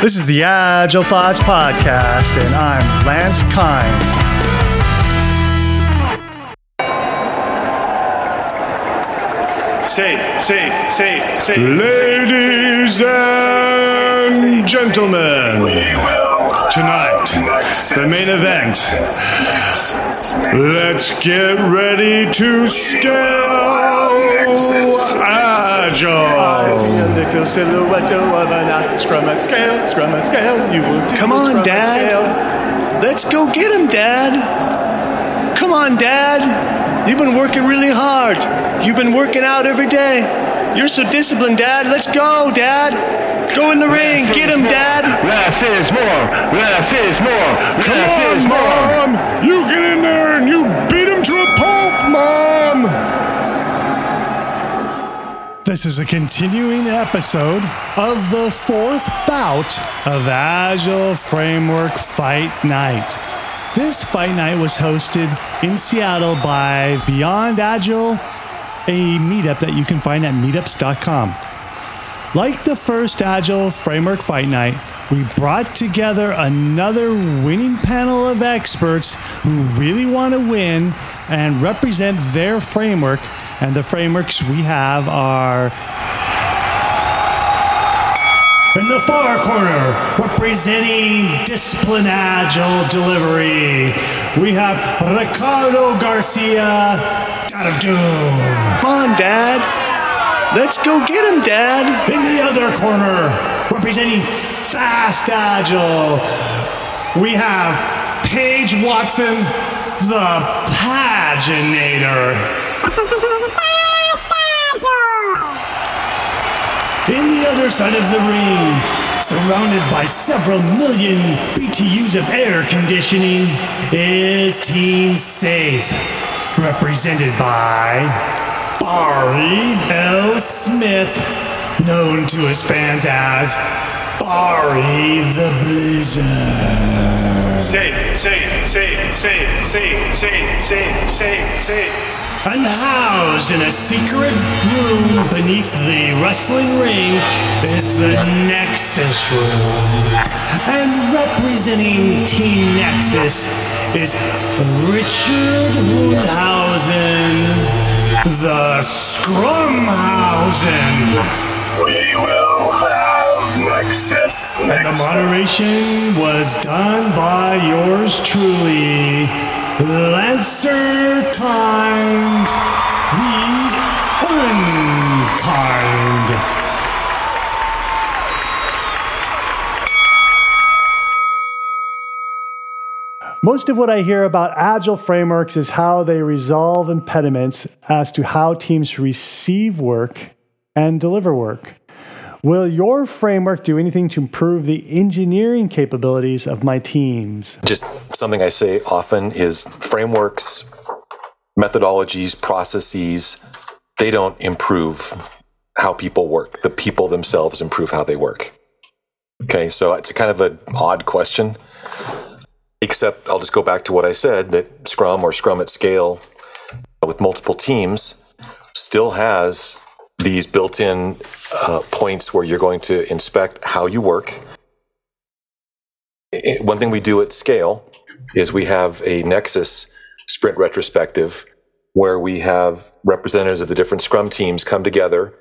This is the Agile Thoughts Podcast, and I'm Lance Kind. Safe, safe, safe, safe. Ladies and gentlemen, tonight, the main event. Let's get ready to scale Agile. silhouette of an Scrum at scale, scrum at scale. You will Come on, Dad. Let's go get him, Dad. Come on, Dad. You've been working really hard. You've been working out every day. You're so disciplined, Dad. Let's go, Dad. Go in the ring. Get him, Dad. Less is more. Less is more. Come Less on, is more. Mom! You get in there and you beat him to a pulp, Mom! This is a continuing episode of the fourth bout of Agile Framework Fight Night. This fight night was hosted in Seattle by Beyond Agile, a meetup that you can find at meetups.com. Like the first Agile Framework Fight Night, we brought together another winning panel of experts who really want to win and represent their framework. And the frameworks we have are in the far corner, representing Discipline Agile Delivery, we have Ricardo Garcia, God of Doom. Come on, Dad. Let's go get him, Dad. In the other corner, representing Fast Agile, we have Paige Watson, the Paginator. In the other side of the ring, surrounded by several million BTUs of air conditioning, is Team Safe, represented by Barry L. Smith, known to his fans as Barry the Blizzard. Safe, safe, safe, safe, safe, safe, safe, safe, safe. And housed in a secret room beneath the wrestling ring is the Nexus Room. And representing Team Nexus is Richard Hundhausen, the Scrumhausen. We will have Nexus. And the moderation was done by yours truly, Lancer Kind, the Unkind. Most of what I hear about agile frameworks is how they resolve impediments as to how teams receive work and deliver work. Will your framework do anything to improve the engineering capabilities of my teams? just something I say often is frameworks, methodologies, processes, they don't improve how people work. The people themselves improve how they work. Okay, so it's kind of an odd question. Except I'll just go back to what I said that Scrum or Scrum at scale with multiple teams still has these built in uh, points where you're going to inspect how you work. One thing we do at scale is we have a Nexus sprint retrospective where we have representatives of the different Scrum teams come together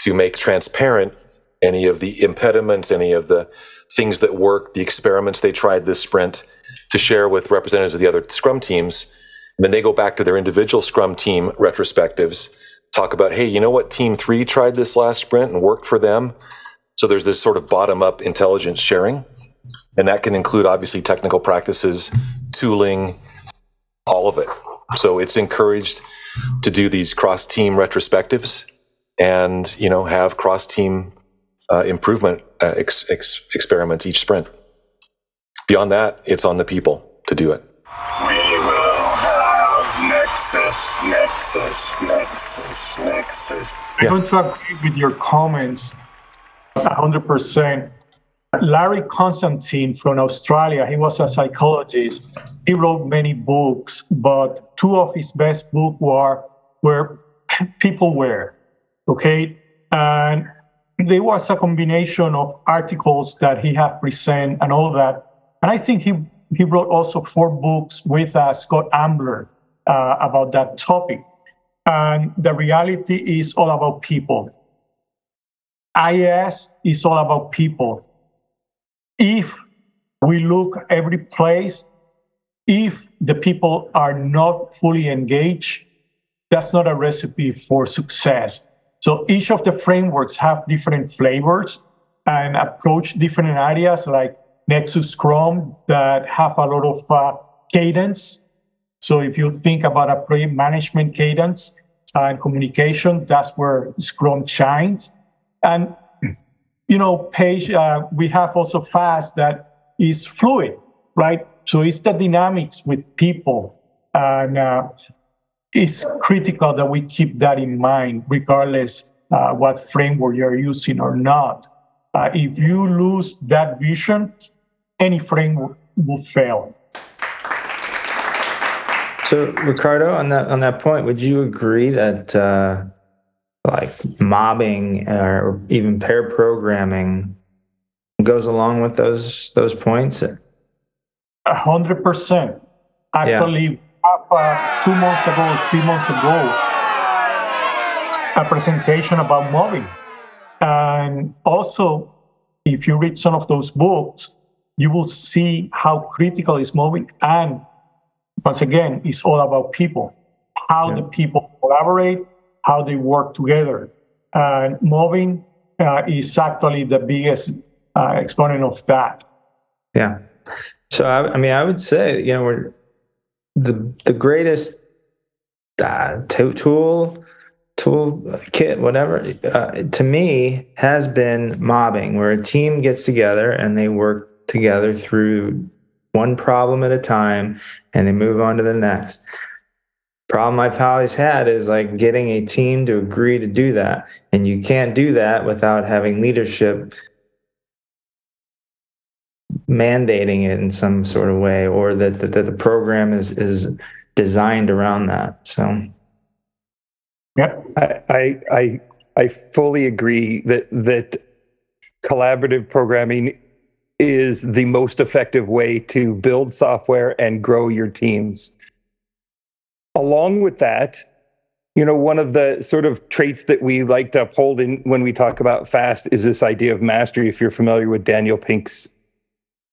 to make transparent any of the impediments, any of the things that work, the experiments they tried this sprint to share with representatives of the other Scrum teams. And then they go back to their individual Scrum team retrospectives, talk about, hey, you know what, team three tried this last sprint and worked for them. So there's this sort of bottom up intelligence sharing. And that can include obviously technical practices, tooling, all of it. So it's encouraged to do these cross team retrospectives and, you know, have cross team uh, improvement uh, ex- ex- experiments each sprint. Beyond that, it's on the people to do it. We will have Nexus. Nexus. Nexus. Nexus. I'm going to agree with your comments 100%. Larry Constantine from Australia, he was a psychologist. He wrote many books, but two of his best books were where people were. Okay. And there was a combination of articles that he had present and all that. And I think he, he wrote also four books with uh, Scott Ambler uh, about that topic. And the reality is all about people. IS is all about people. If we look every place, if the people are not fully engaged, that's not a recipe for success. So each of the frameworks have different flavors and approach different areas like Nexus Scrum that have a lot of uh, cadence. So if you think about a project management cadence and communication, that's where Scrum shines. And you know, Paige uh, we have also fast that is fluid, right? So it's the dynamics with people and uh, it's critical that we keep that in mind, regardless uh, what framework you're using or not. Uh, if you lose that vision, any framework will fail. So, Ricardo, on that on that point, would you agree that uh, like mobbing or even pair programming goes along with those those points? A hundred percent. Actually, have uh, two months ago, three months ago, a presentation about mobbing. And also, if you read some of those books, you will see how critical is mobbing. And once again, it's all about people, how yeah. the people collaborate, how they work together. And mobbing uh, is actually the biggest uh, exponent of that. Yeah. So I, I mean, I would say, you know, we're the the greatest uh, tool tool kit whatever uh, to me has been mobbing where a team gets together and they work together through one problem at a time and they move on to the next. Problem i've always had is like getting a team to agree to do that and you can't do that without having leadership mandating it in some sort of way or that, that, that the program is is designed around that so. Yeah I, I i i fully agree that that collaborative programming is the most effective way to build software and grow your teams. Along with that you know one of the sort of traits that we like to uphold in when we talk about fast is this idea of mastery if you're familiar with daniel pink's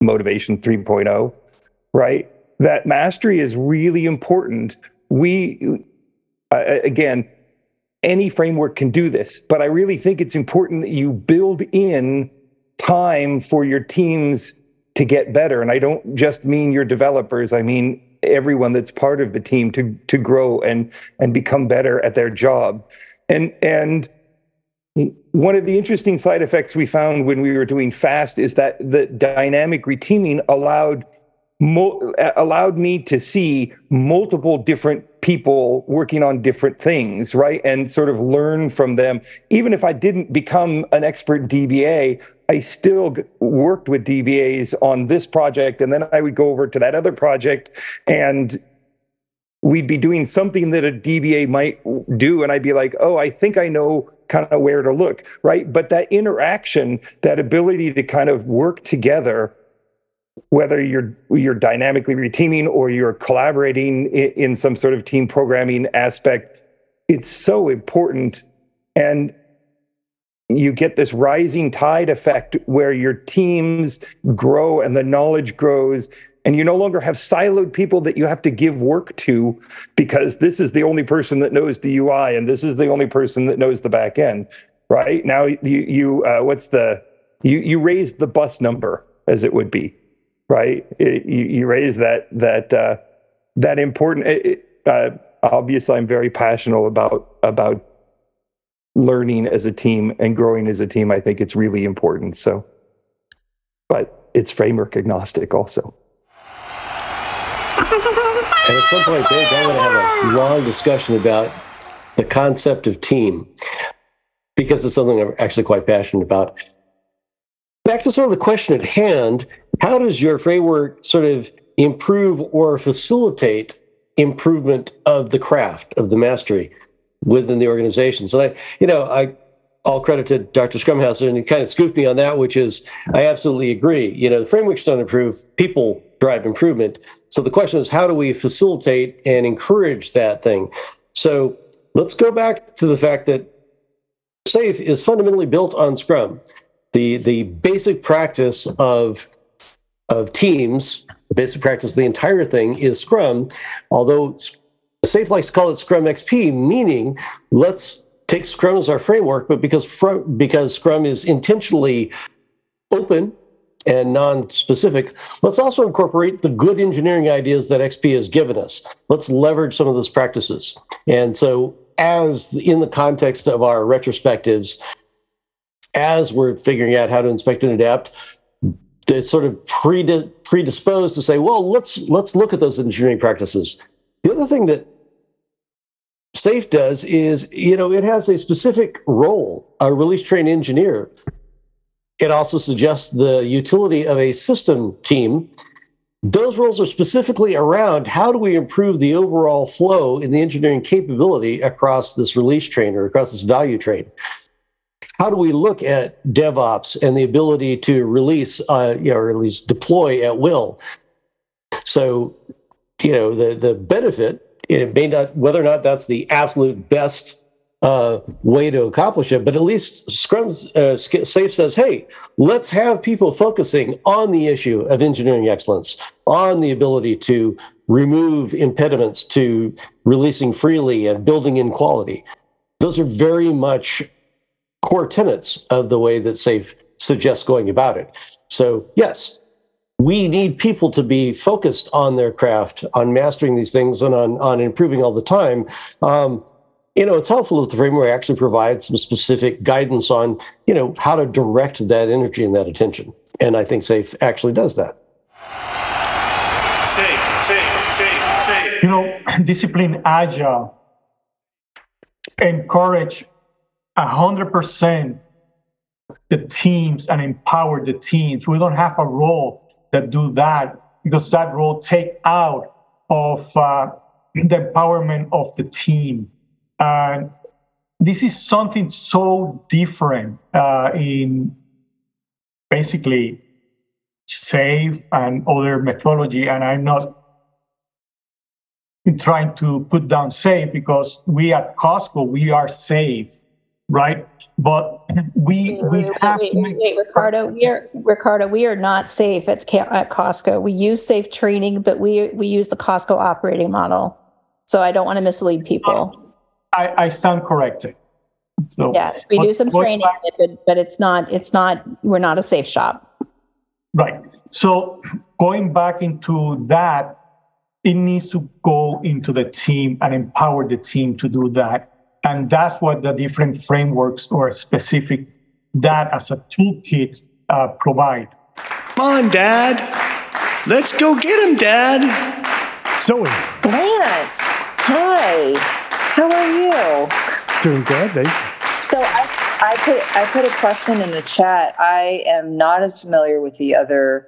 motivation 3.0 right? That mastery is really important. We uh, again any framework can do this but i really think it's important that you build in time for your teams to get better. And i don't just mean your developers i mean everyone that's part of the team to to grow and and become better at their job. And and one of the interesting side effects we found when we were doing fast is that the dynamic reteaming allowed mo- uh, allowed me to see multiple different people working on different things, right? And sort of learn from them. Even if I didn't become an expert DBA, I still worked with DBAs on this project. And then I would go over to that other project and we'd be doing something that a DBA might do. And I'd be like, oh, I think I know kind of where to look, right? But that interaction, that ability to kind of work together, whether you're you're dynamically reteaming or you're collaborating in, in some sort of team programming aspect, it's so important. And you get this rising tide effect where your teams grow and the knowledge grows and you no longer have siloed people that you have to give work to because this is the only person that knows the UI and this is the only person that knows the back end. Right now, you you uh, what's the you you raise the bus number as it would be, right? It, you, you raise that that uh, that important. It, uh, obviously, I'm very passionate about about learning as a team and growing as a team. I think it's really important. So, but it's framework agnostic also. And at some point, Dave, I'm going to have a long discussion about the concept of team because it's something I'm actually quite passionate about. Back to sort of the question at hand how does your framework sort of improve or facilitate improvement of the craft, of the mastery within the organizations? And I, you know, I, all credit to Dr. Scrumhausen, and he kind of scooped me on that, which is I absolutely agree. You know, the frameworks don't improve, people drive improvement. So the question is, how do we facilitate and encourage that thing? So let's go back to the fact that SAFE is fundamentally built on Scrum. The the basic practice of of teams, the basic practice of the entire thing is Scrum, although SAFE likes to call it Scrum XP, meaning let's take Scrum as our framework, but because because Scrum is intentionally open and non-specific, let's also incorporate the good engineering ideas that XP has given us. Let's leverage some of those practices. And so as in the context of our retrospectives, as we're figuring out how to inspect and adapt, they're sort of predisposed to say, well, let's let's look at those engineering practices. The other thing that SAFE does is, you know, it has a specific role, a release train engineer. It also suggests the utility of a system team. Those roles are specifically around how do we improve the overall flow in the engineering capability across this release train or across this value train. How do we look at DevOps and the ability to release, uh, you know, or at least deploy at will? So, you know, the the benefit it may not whether or not that's the absolute best uh, way to accomplish it, but at least Scrum uh, Safe says, hey, let's have people focusing on the issue of engineering excellence, on the ability to remove impediments to releasing freely and building in quality. Those are very much core tenets of the way that Safe suggests going about it. So, yes, we need people to be focused on their craft, on mastering these things, and on on improving all the time. Um, you know, it's helpful if the framework actually provides some specific guidance on, you know, how to direct that energy and that attention. And I think SAFE actually does that. Safe, safe, safe, safe. You know, discipline agile encourage hundred percent the teams and empower the teams. We don't have a role that do that because that role take out of uh, the empowerment of the team. And this is something so different uh, in basically SAFE and other methodology. And I'm not trying to put down SAFE because we at Costco, we are safe right? But we we wait, have wait, to make wait, Ricardo, we are Ricardo, we are not safe at at Costco. We use safe training, but we we use the Costco operating model. So I don't want to mislead people. I, I stand corrected. So yes, we but- do some training, but but it's not it's not we're not a safe shop. Right. So going back into that, it needs to go into the team and empower the team to do that. And that's what the different frameworks or specific that as a toolkit uh, provide. Come on, Dad. Let's go get him, Dad. Zoe, Lance, hi. How are you? doing good. They, So I, I put I put a question in the chat. I am not as familiar with the other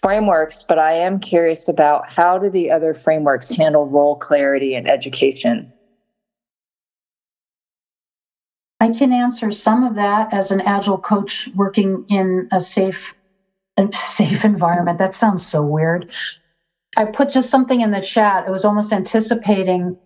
frameworks, but I am curious about how do the other frameworks handle role clarity in education? I can answer some of that as an agile coach working in a safe a safe environment. That sounds so weird. I put just something in the chat. It was almost anticipating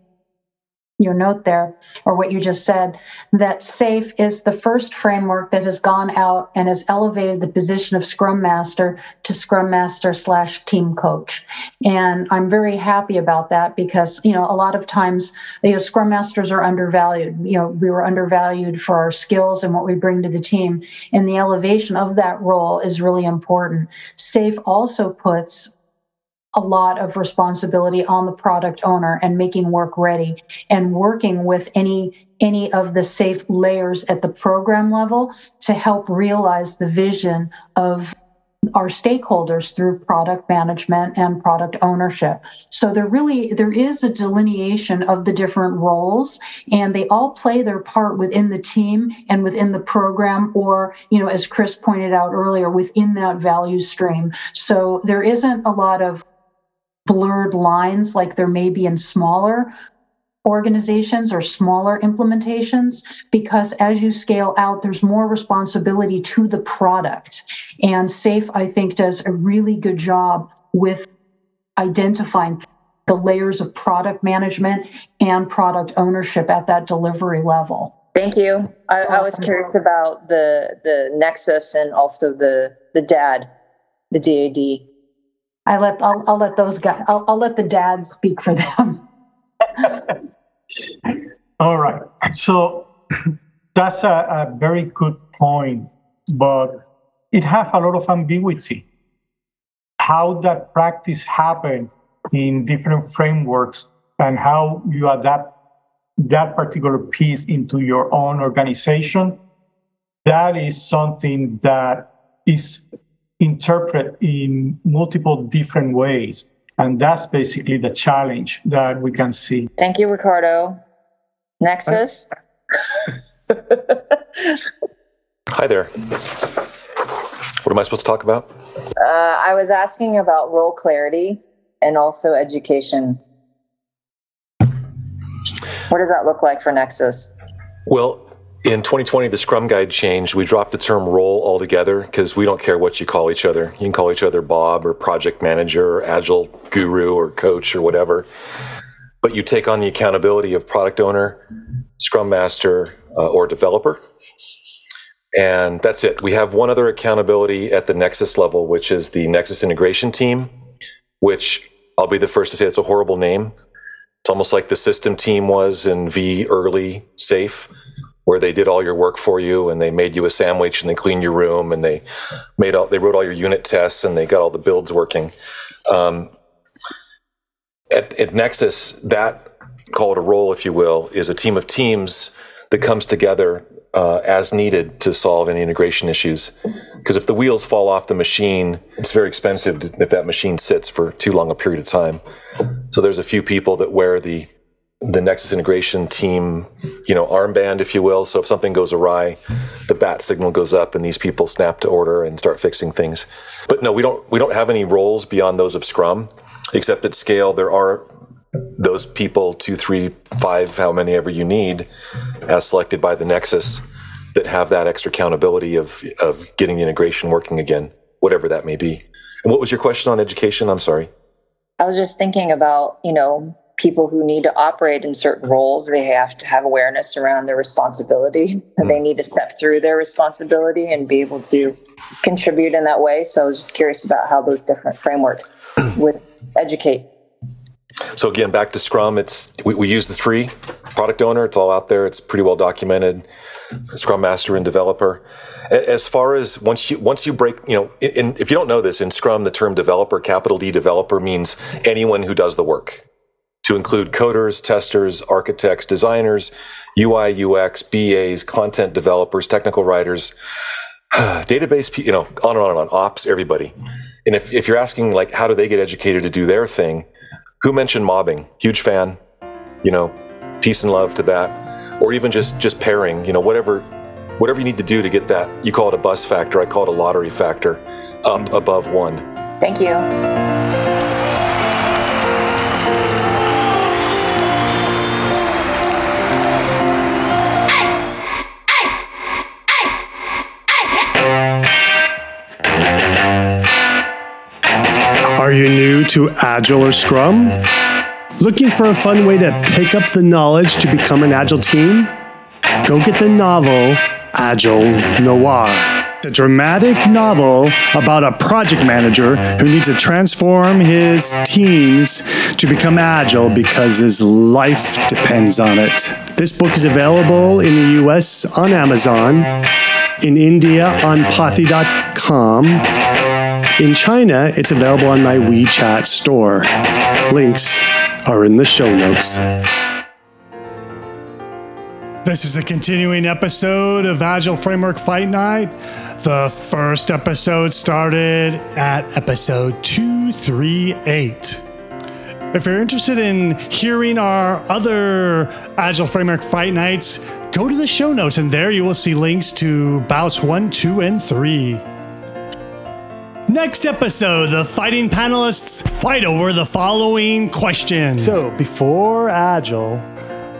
your note there or what you just said that safe is the first framework that has gone out and has elevated the position of scrum master to scrum master slash team coach. And i'm very happy about that because you know a lot of times you know scrum masters are undervalued. You know we were undervalued for our skills and what we bring to the team. And the elevation of that role is really important. Safe also puts a lot of responsibility on the product owner and making work ready and working with any any of the safe layers at the program level to help realize the vision of our stakeholders through product management and product ownership. So there really there is a delineation of the different roles and they all play their part within the team and within the program or you know as chris pointed out earlier within that value stream. So there isn't a lot of blurred lines like there may be in smaller organizations or smaller implementations because as you scale out, there's more responsibility to the product. And SAFE, I think, does a really good job with identifying the layers of product management and product ownership at that delivery level. Thank you. I, I was curious about the the Nexus and also the the DAD, the DAD. I let I'll, I'll let those guys I'll, I'll let the dads speak for them. All right. So that's a, a very good point, but it has a lot of ambiguity. How that practice happen in different frameworks and how you adapt that particular piece into your own organization, that is something that is interpreted in multiple different ways. And that's basically the challenge that we can see. Thank you, Ricardo. Nexus. Hi there. What am I supposed to talk about? Uh, I was asking about role clarity and also education. What does that look like for Nexus? Well, in 2020, the Scrum Guide changed. We dropped the term role altogether because we don't care what you call each other. You can call each other Bob or project manager or agile guru or coach or whatever. But you take on the accountability of product owner, Scrum Master, uh, or developer. And that's it. We have one other accountability at the Nexus level, which is the Nexus integration team, which I'll be the first to say it's a horrible name. It's almost like the system team was in V early safe, where they did all your work for you and they made you a sandwich and they cleaned your room and they made all they wrote all your unit tests and they got all the builds working. Um, at, at Nexus, that call it a role, if you will, is a team of teams that comes together uh, as needed to solve any integration issues. Because if the wheels fall off the machine, it's very expensive if that machine sits for too long a period of time. So there's a few people that wear the the Nexus integration team, you know, armband, if you will. So if something goes awry, the bat signal goes up, and these people snap to order and start fixing things. But no, we don't. We don't have any roles beyond those of Scrum, except at scale there are those people, two, three, five, how many ever you need, as selected by the Nexus, that have that extra accountability of of getting the integration working again, whatever that may be. And what was your question on education? I'm sorry. I was just thinking about, you know, people who need to operate in certain roles, they have to have awareness around their responsibility. Mm. They need to step through their responsibility and be able to contribute in that way. So I was just curious about how those different frameworks would educate. So again, back to Scrum, it's we, we use the three product owner. It's all out there. It's pretty well documented. Scrum Master and developer. As far as once you once you break, you know, in, if you don't know this in Scrum, the term developer, capital D developer, means anyone who does the work to include coders, testers, architects, designers, UI, UX, BAs, content developers, technical writers, database, you know, on and on and on, ops, everybody. And if, if you're asking, like, how do they get educated to do their thing? Who mentioned mobbing? Huge fan, you know, peace and love to that. Or even just, just pairing, you know, whatever, whatever you need to do to get that, you call it a bus factor, I call it a lottery factor, up above one. Thank you. You new to Agile or Scrum? Looking for a fun way to pick up the knowledge to become an Agile team? Go get the novel Agile Noir. A dramatic novel about a project manager who needs to transform his teams to become agile because his life depends on it. This book is available in the US on Amazon, in India on Pothi.com, in China, it's available on my WeChat store. Links are in the show notes. This is a continuing episode of Agile Framework Fight Night. The first episode started at episode 238. If you're interested in hearing our other Agile Framework Fight Nights, go to the show notes and there you will see links to bouts 1, 2, and 3. Next episode, the fighting panelists fight over the following question. So, before Agile,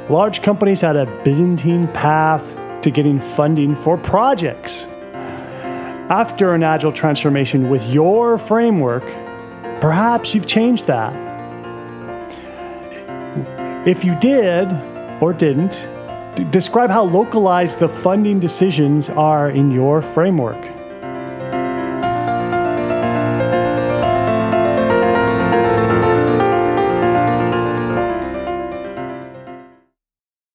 Large companies had a Byzantine path to getting funding for projects. After an agile transformation with your framework, perhaps you've changed that. If you did or didn't, d- describe how localized the funding decisions are in your framework.